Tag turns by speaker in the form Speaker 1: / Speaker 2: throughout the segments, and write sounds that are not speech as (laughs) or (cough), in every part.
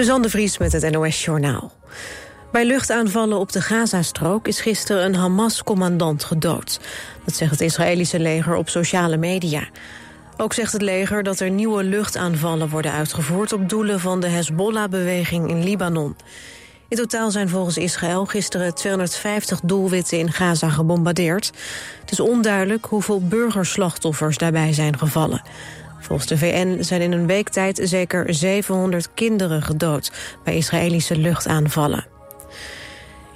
Speaker 1: Suzanne de Vries met het NOS Journaal. Bij luchtaanvallen op de Gazastrook is gisteren een Hamas-commandant gedood. Dat zegt het Israëlische leger op sociale media. Ook zegt het leger dat er nieuwe luchtaanvallen worden uitgevoerd... op doelen van de Hezbollah-beweging in Libanon. In totaal zijn volgens Israël gisteren 250 doelwitten in Gaza gebombardeerd. Het is onduidelijk hoeveel burgerslachtoffers daarbij zijn gevallen. Volgens de VN zijn in een week tijd zeker 700 kinderen gedood... bij Israëlische luchtaanvallen.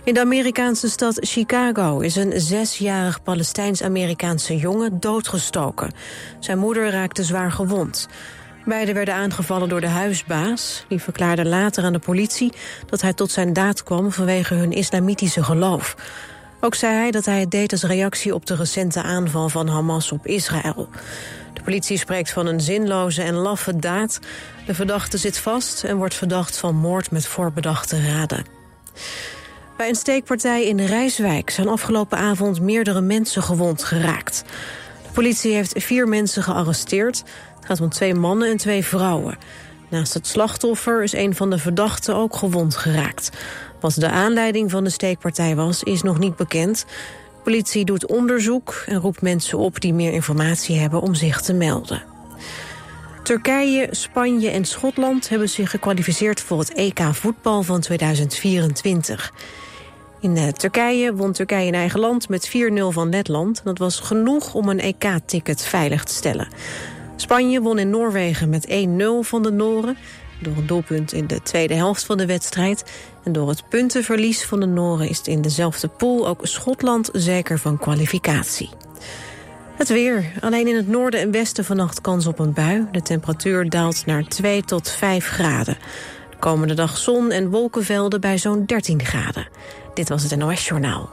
Speaker 1: In de Amerikaanse stad Chicago is een zesjarig Palestijns-Amerikaanse jongen doodgestoken. Zijn moeder raakte zwaar gewond. Beiden werden aangevallen door de huisbaas. Die verklaarde later aan de politie dat hij tot zijn daad kwam vanwege hun islamitische geloof. Ook zei hij dat hij het deed als reactie op de recente aanval van Hamas op Israël. De politie spreekt van een zinloze en laffe daad. De verdachte zit vast en wordt verdacht van moord met voorbedachte raden. Bij een steekpartij in Rijswijk zijn afgelopen avond meerdere mensen gewond geraakt. De politie heeft vier mensen gearresteerd. Het gaat om twee mannen en twee vrouwen. Naast het slachtoffer is een van de verdachten ook gewond geraakt. Wat de aanleiding van de steekpartij was, is nog niet bekend. De politie doet onderzoek en roept mensen op die meer informatie hebben om zich te melden. Turkije, Spanje en Schotland hebben zich gekwalificeerd voor het EK voetbal van 2024. In eh, Turkije won Turkije in eigen land met 4-0 van Letland. Dat was genoeg om een EK-ticket veilig te stellen. Spanje won in Noorwegen met 1-0 van de Noren... door een doelpunt in de tweede helft van de wedstrijd. En door het puntenverlies van de Noren is het in dezelfde pool... ook Schotland zeker van kwalificatie. Het weer. Alleen in het noorden en westen vannacht kans op een bui. De temperatuur daalt naar 2 tot 5 graden. De komende dag zon en wolkenvelden bij zo'n 13 graden. Dit was het NOS Journaal.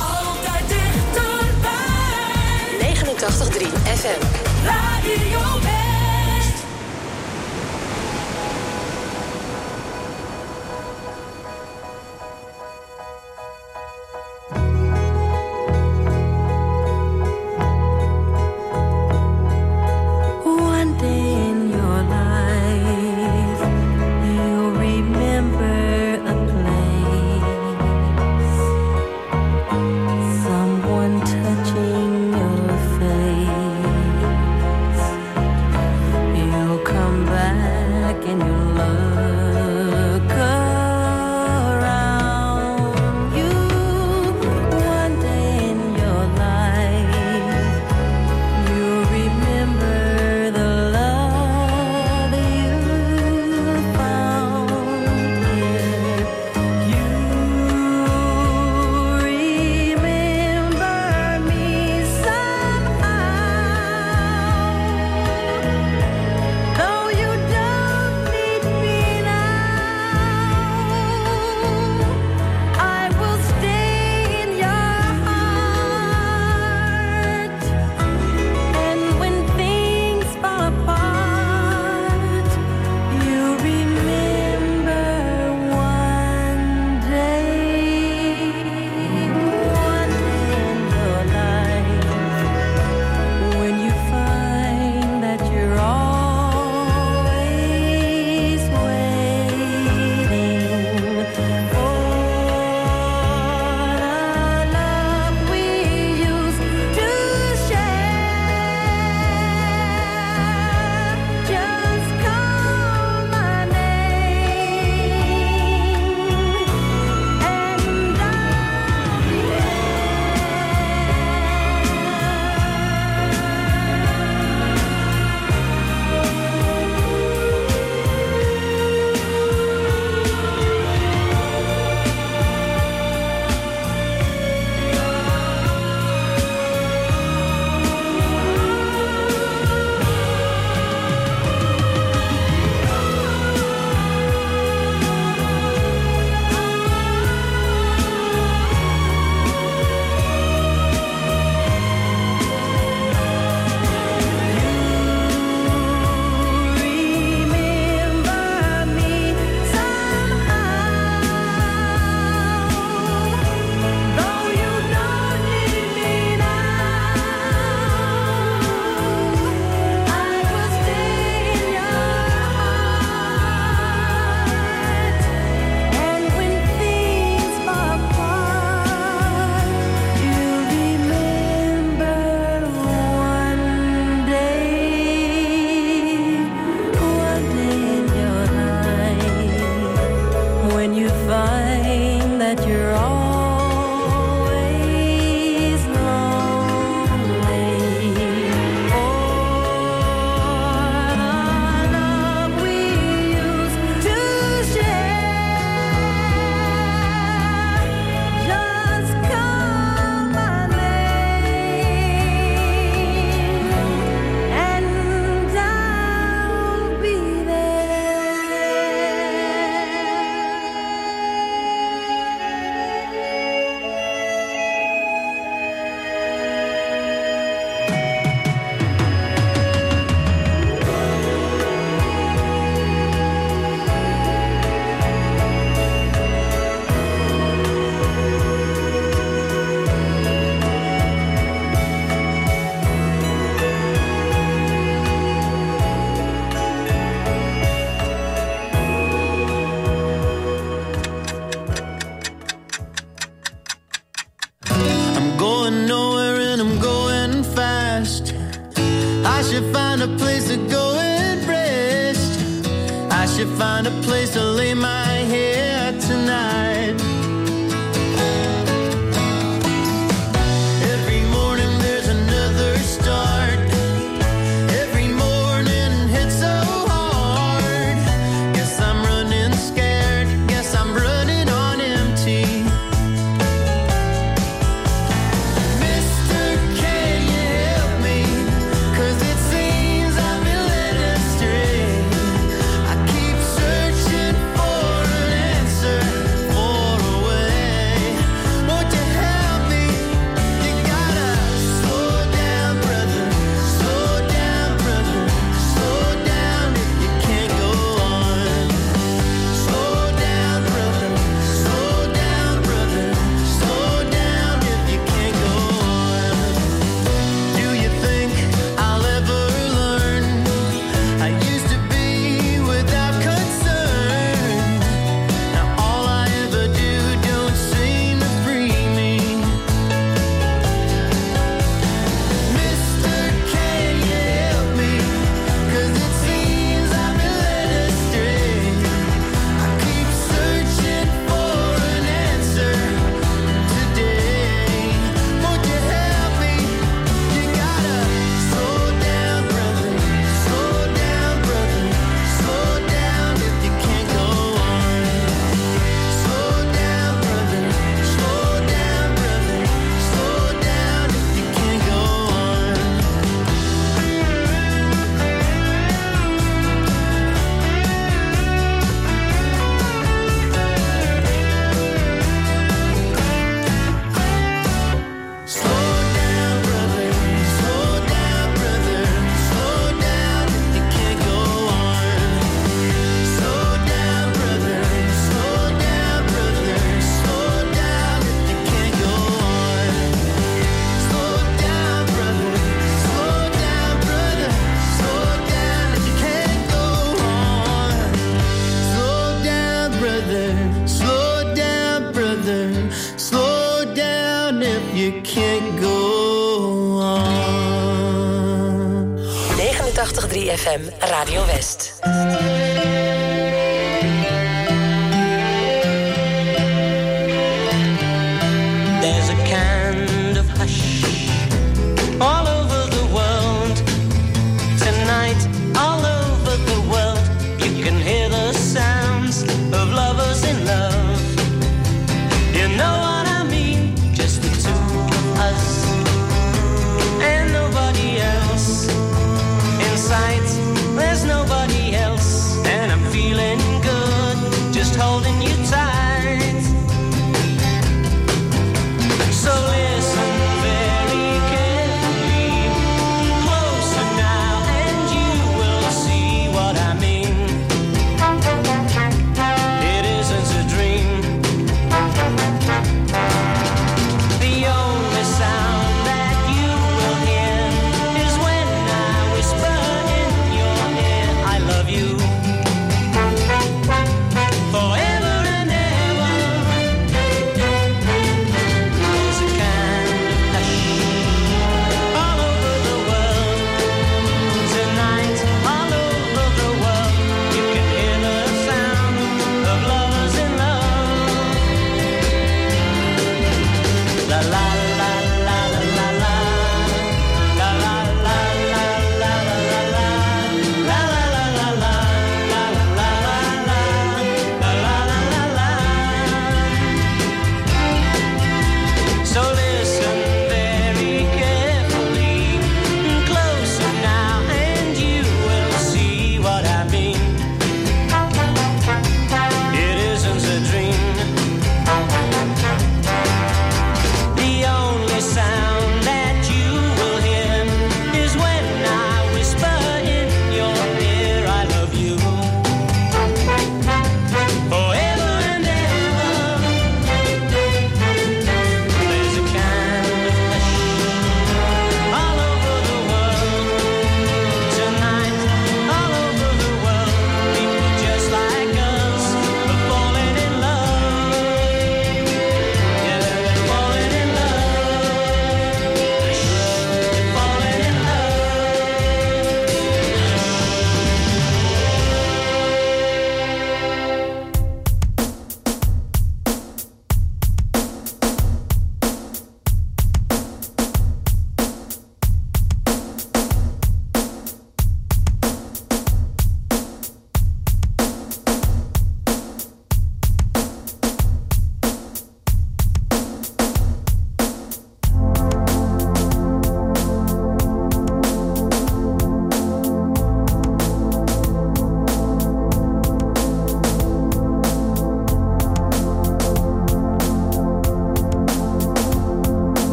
Speaker 2: Altijd dichterbij.
Speaker 3: 89.3 FM.
Speaker 2: Radio West.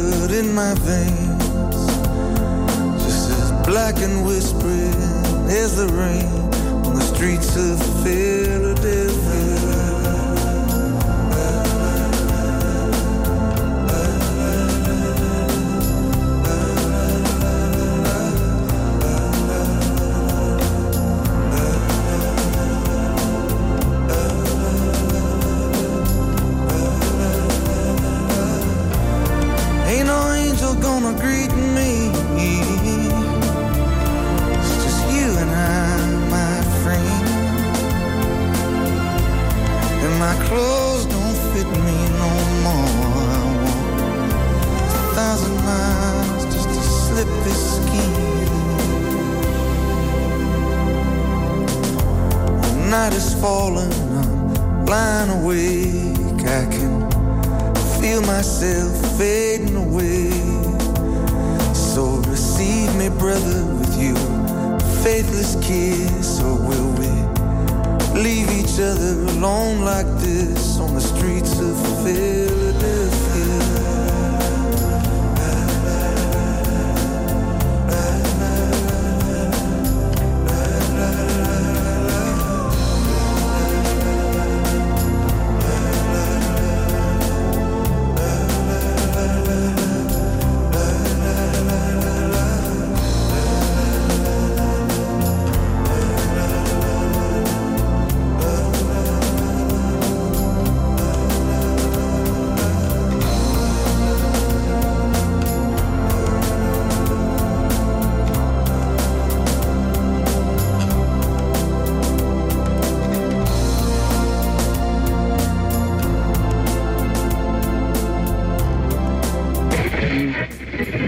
Speaker 3: Blood in my veins, just as black and whispering as the rain on the streets of Philadelphia.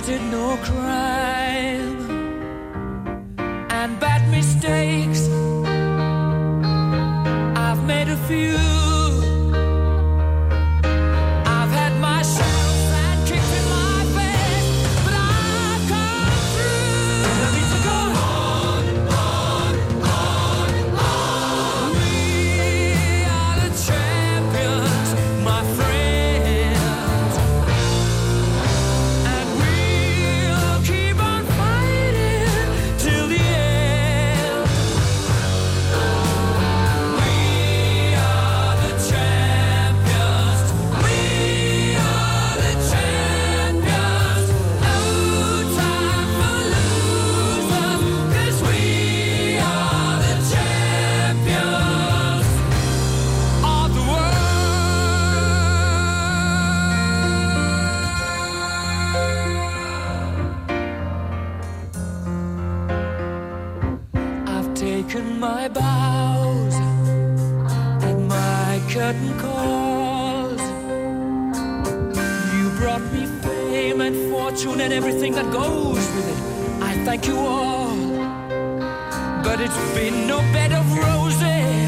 Speaker 4: committed no crime. And bad mistakes, I've made a few. I've my bows and my curtain calls. You brought me fame and fortune and everything that goes with it. I thank you all. But it's been no bed of roses,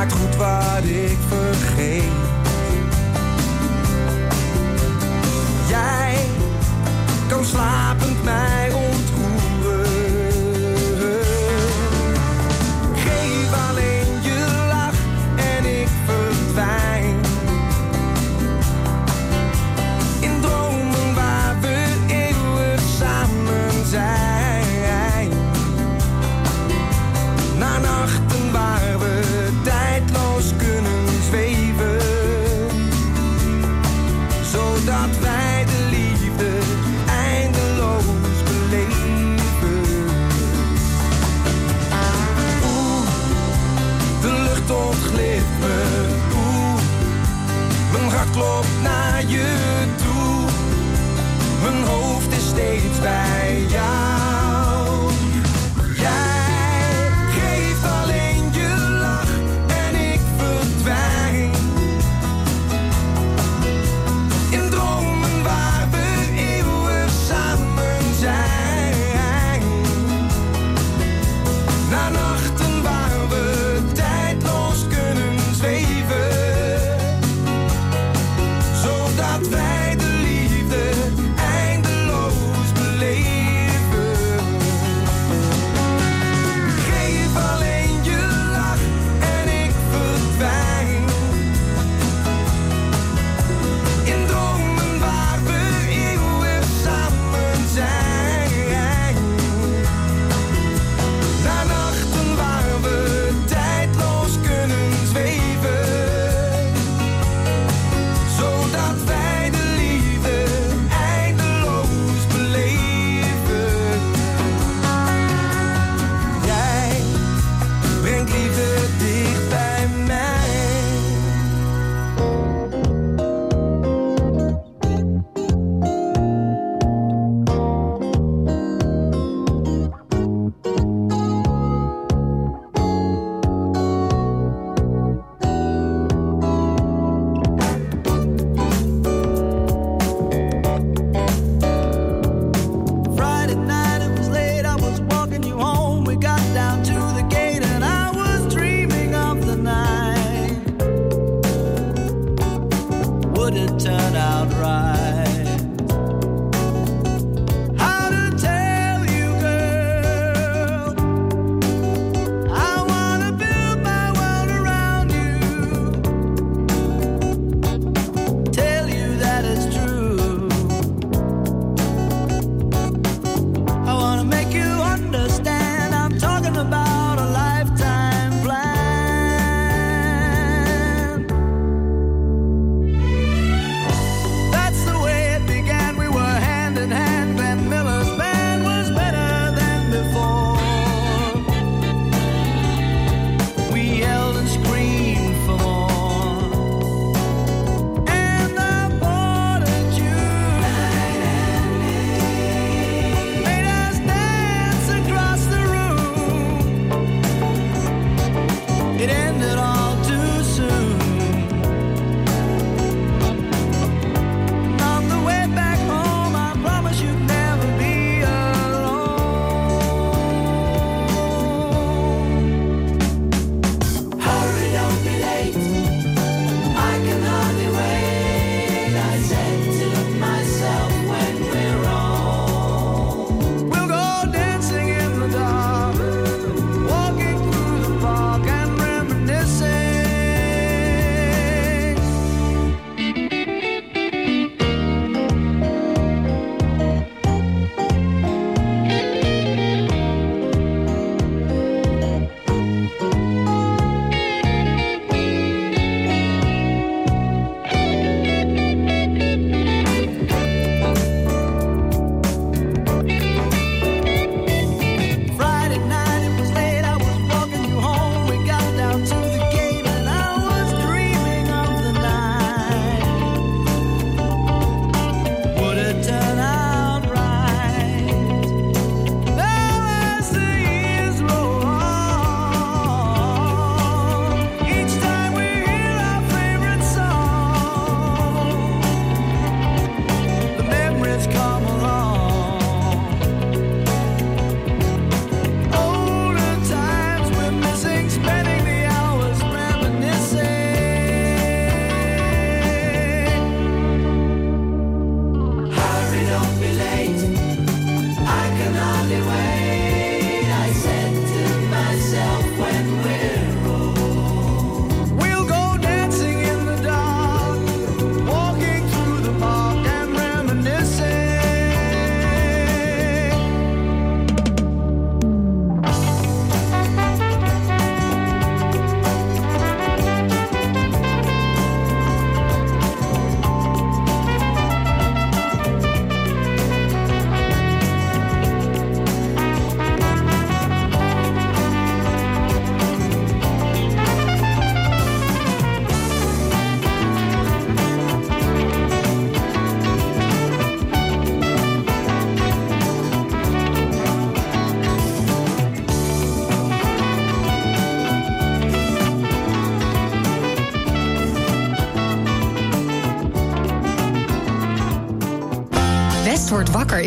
Speaker 3: maakt goed wat ik vergeet.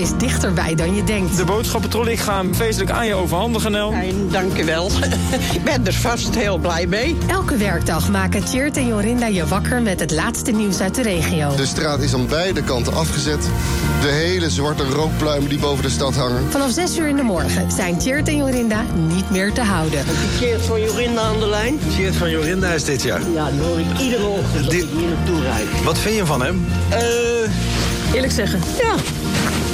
Speaker 3: Is
Speaker 5: dichterbij dan je denkt.
Speaker 6: De boodschappentrol, ik ga hem feestelijk aan je overhandigen, Nel.
Speaker 7: Dank je wel. (laughs) ik ben er vast heel blij mee.
Speaker 5: Elke werkdag maken Tjeerd en Jorinda je wakker met het laatste nieuws uit de regio.
Speaker 8: De straat is aan beide kanten afgezet. De hele zwarte rookpluimen die boven de stad hangen.
Speaker 5: Vanaf 6 uur in de morgen zijn Tjeerd en Jorinda niet meer te houden.
Speaker 7: Tjeerd van Jorinda aan de lijn.
Speaker 9: Tjeerd van Jorinda is dit jaar.
Speaker 7: Ja, die hoor ik iedere ochtend als ik hier naartoe rijd.
Speaker 9: Wat vind je van hem?
Speaker 7: Eh,
Speaker 1: Eerlijk zeggen.
Speaker 7: ja,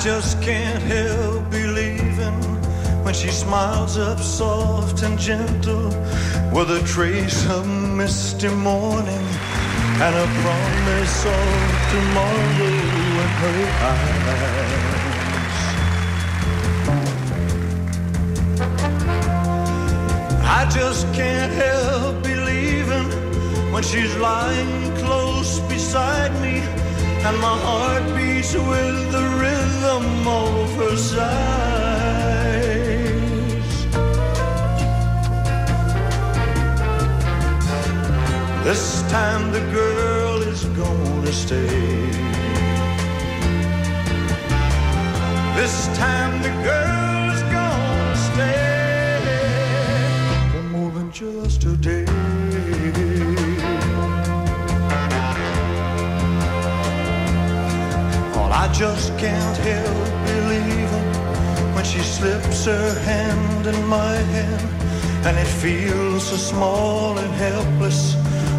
Speaker 10: just
Speaker 11: can't help believing when she smiles up soft and gentle with a trace of misty morning and a promise of tomorrow in her eyes. I just can't help believing when she's lying close beside me and my heart beats with the rhythm of her sighs. This time the girl is gonna stay. This time the girl I just can't help believing when she slips her hand in my hand and it feels so small and helpless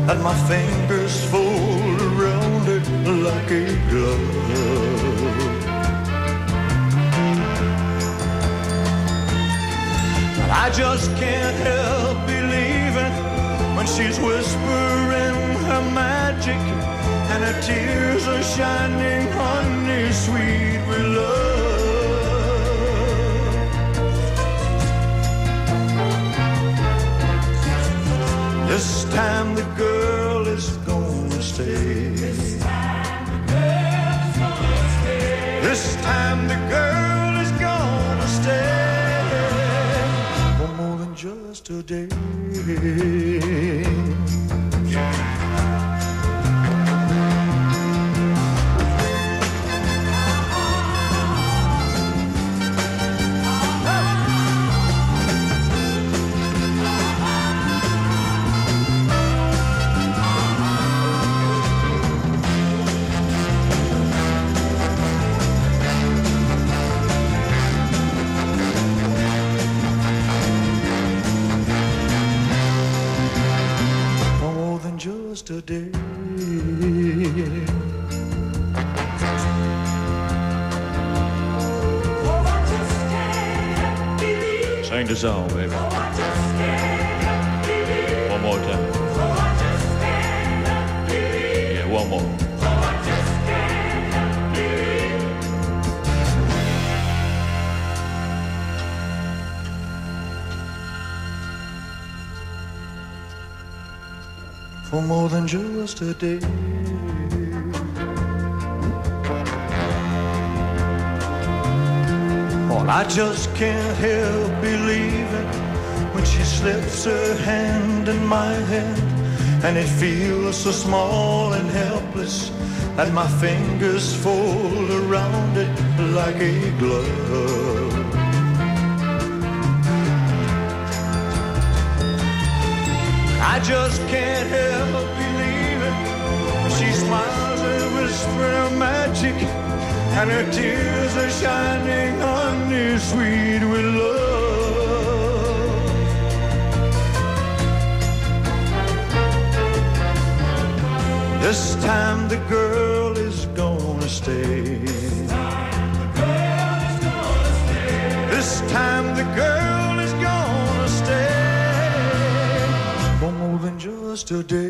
Speaker 11: that my fingers fold around it like a glove. But I just can't help believing when she's whispering her magic and her tears are shining sweet with love. This time the girl is gonna stay. This time the girl is gonna stay. This time the girl is gonna stay for more than just a day.
Speaker 6: yesterday. Sing baby.
Speaker 11: for more than just a day. Well, I just can't help believing when she slips her hand in my hand, and it feels so small and helpless, and my fingers fold around it like a glove. I just can't help believing. She smiles and whispers magic, and her tears are shining on me sweet with love. This time the girl is gonna stay. This time the girl. just a day.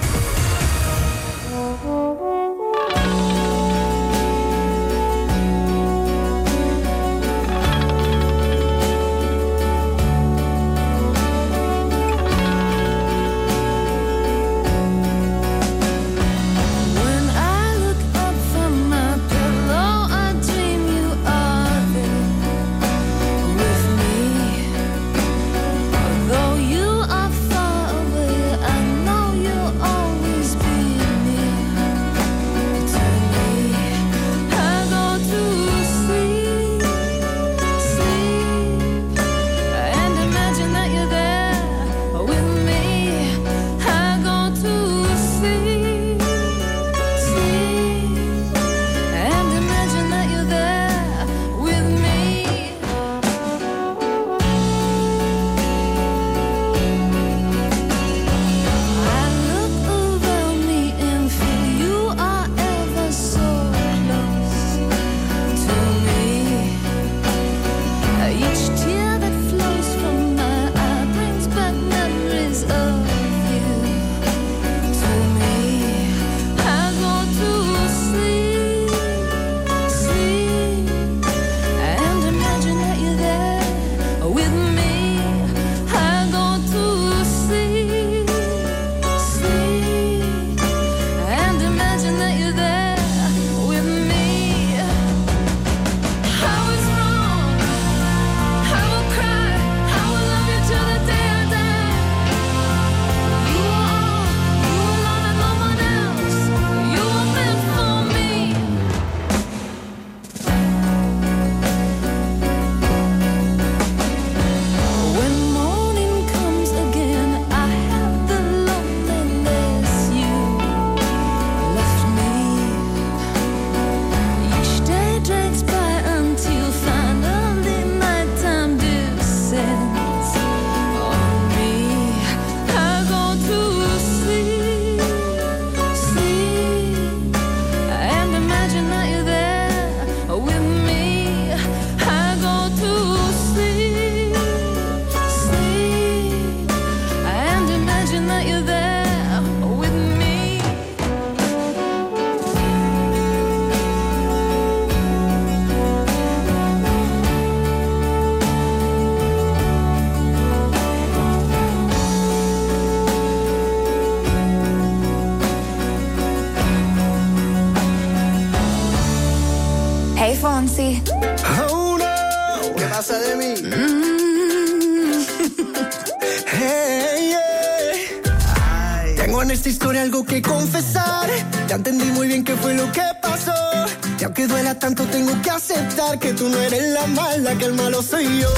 Speaker 3: tanto tengo que aceptar que tú no eres la mala, que el malo soy yo.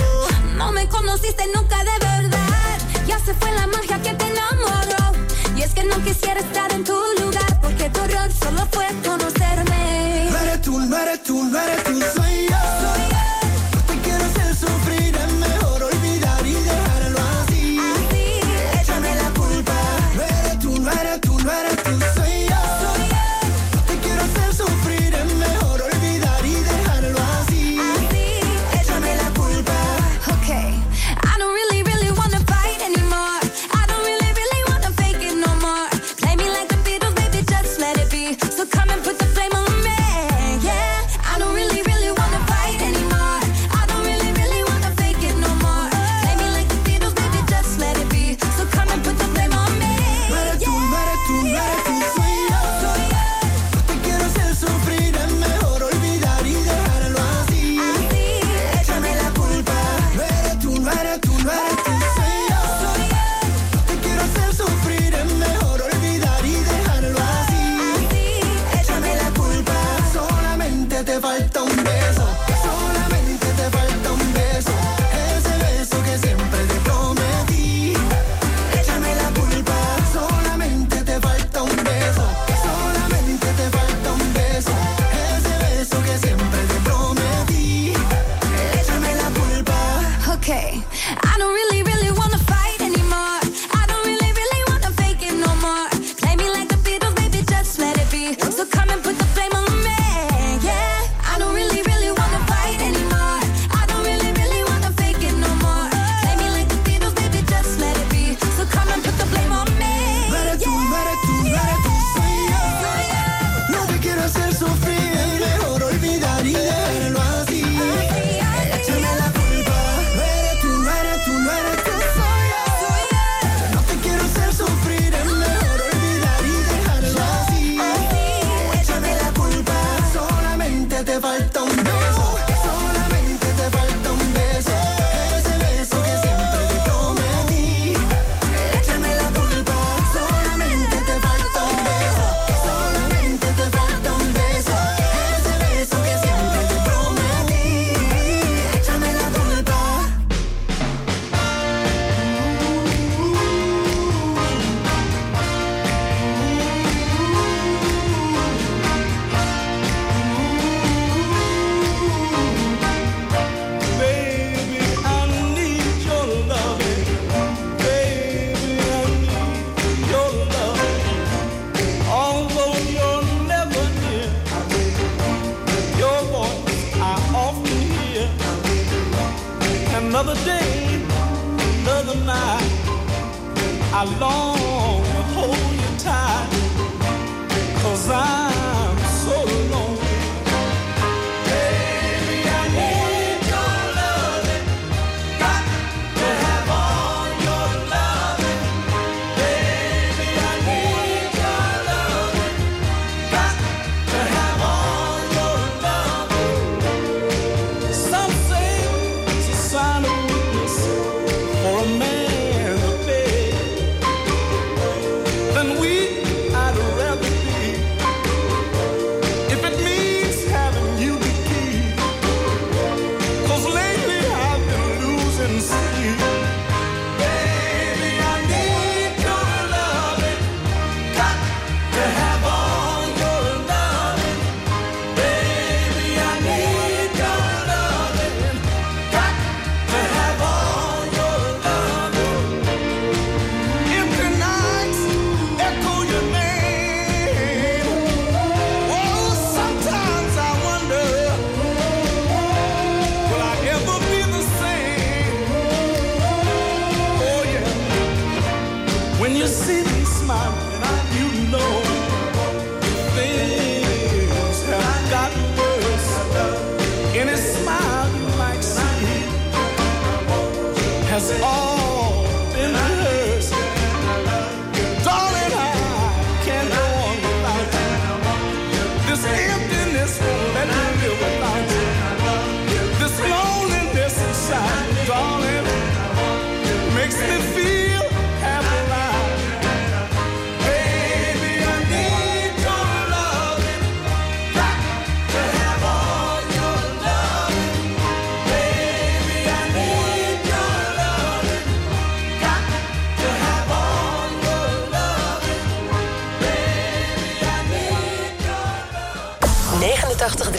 Speaker 12: No me conociste nunca de verdad, ya se fue la magia que te enamoró. Y es que no quisiera estar en tu lugar, porque tu error solo fue conocerme.
Speaker 3: No eres tú, no eres tú, no eres tú.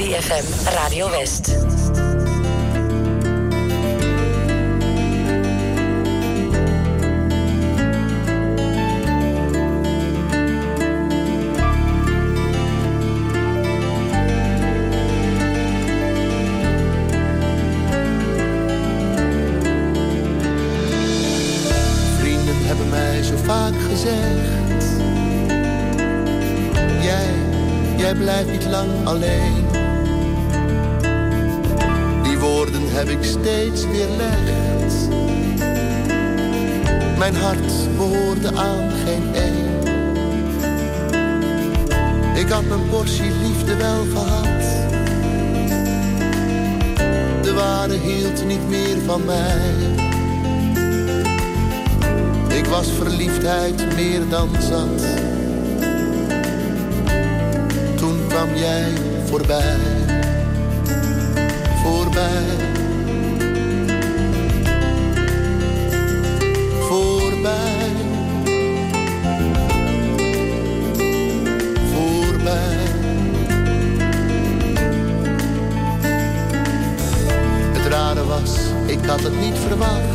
Speaker 13: 3FM Radio West.
Speaker 3: Gezegd. Jij, jij blijft niet lang alleen ik steeds weer legt. Mijn hart behoorde aan geen een. Ik had mijn portie liefde wel gehad. De ware hield niet meer van mij. Ik was verliefdheid meer dan zat. Toen kwam jij voorbij, voorbij. dat het niet verwacht.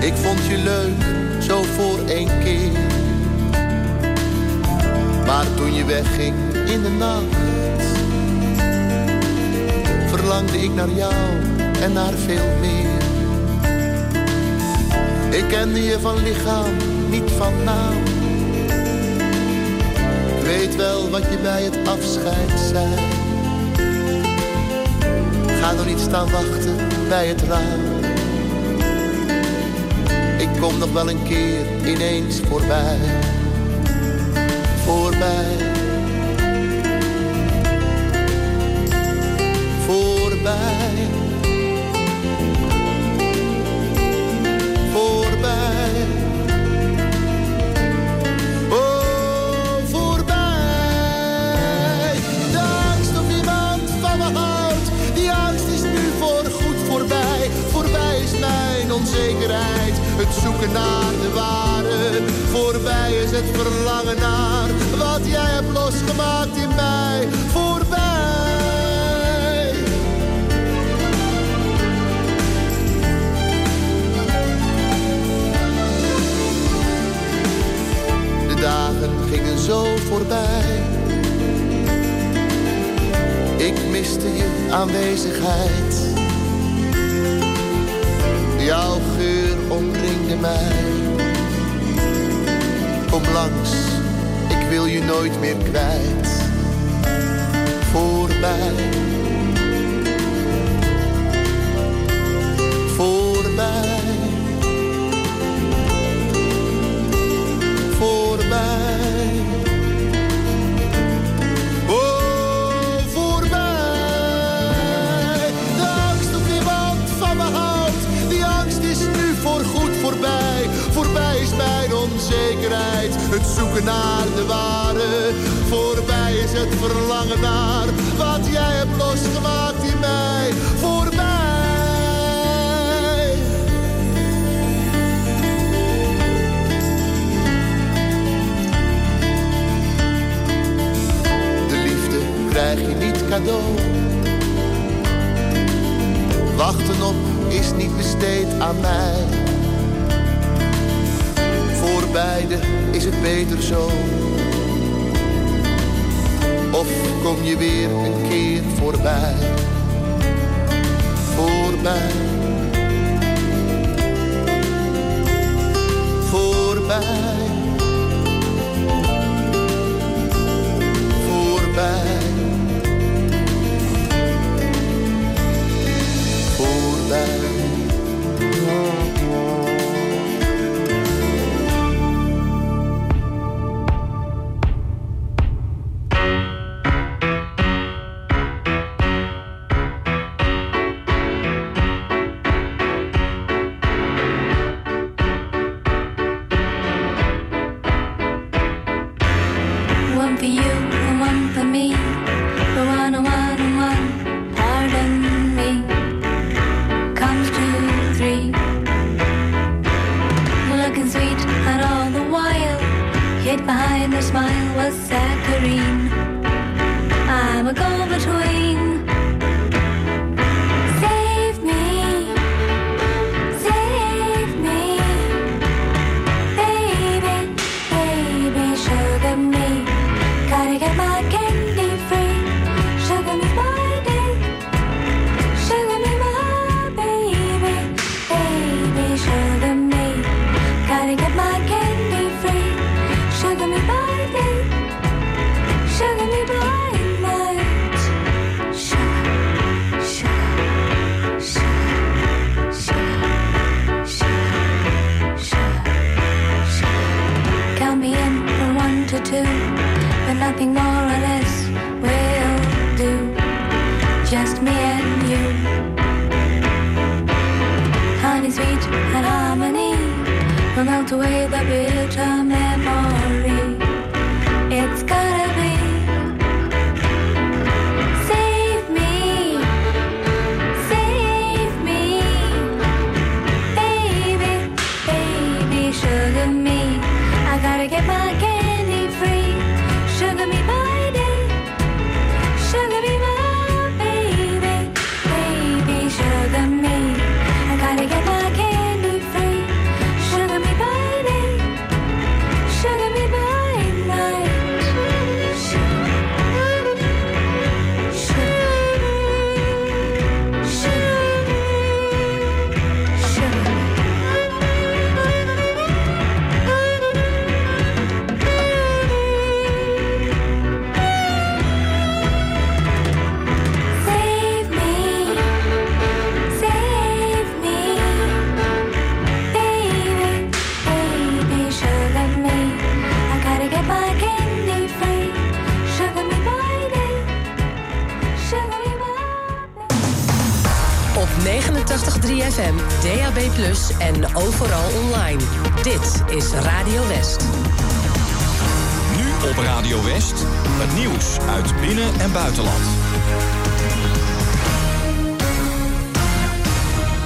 Speaker 6: Ik vond je leuk, zo voor één keer. Maar toen je wegging in de nacht, verlangde ik naar jou en naar veel meer. Ik kende je van lichaam, niet van naam. Ik weet wel wat je bij het afscheid zei. Ga nog niet staan wachten bij het raam. Ik kom nog wel een keer ineens voorbij. Voorbij. Voorbij. Het zoeken naar de ware. Voorbij is het verlangen naar wat jij hebt losgemaakt in mij. Voorbij. De dagen gingen zo voorbij. Ik miste je aanwezigheid. Jouw geur omringde mij. Kom langs, ik wil je nooit meer kwijt. Voorbij. Voorbij. Het zoeken naar de ware. Voorbij is het verlangen naar wat jij hebt losgemaakt in mij. Voorbij. De liefde krijg je niet cadeau. Wachten op is niet besteed aan mij. Voor beide is het beter zo. Of kom je weer een keer voorbij. Voorbij. Voorbij. Voorbij.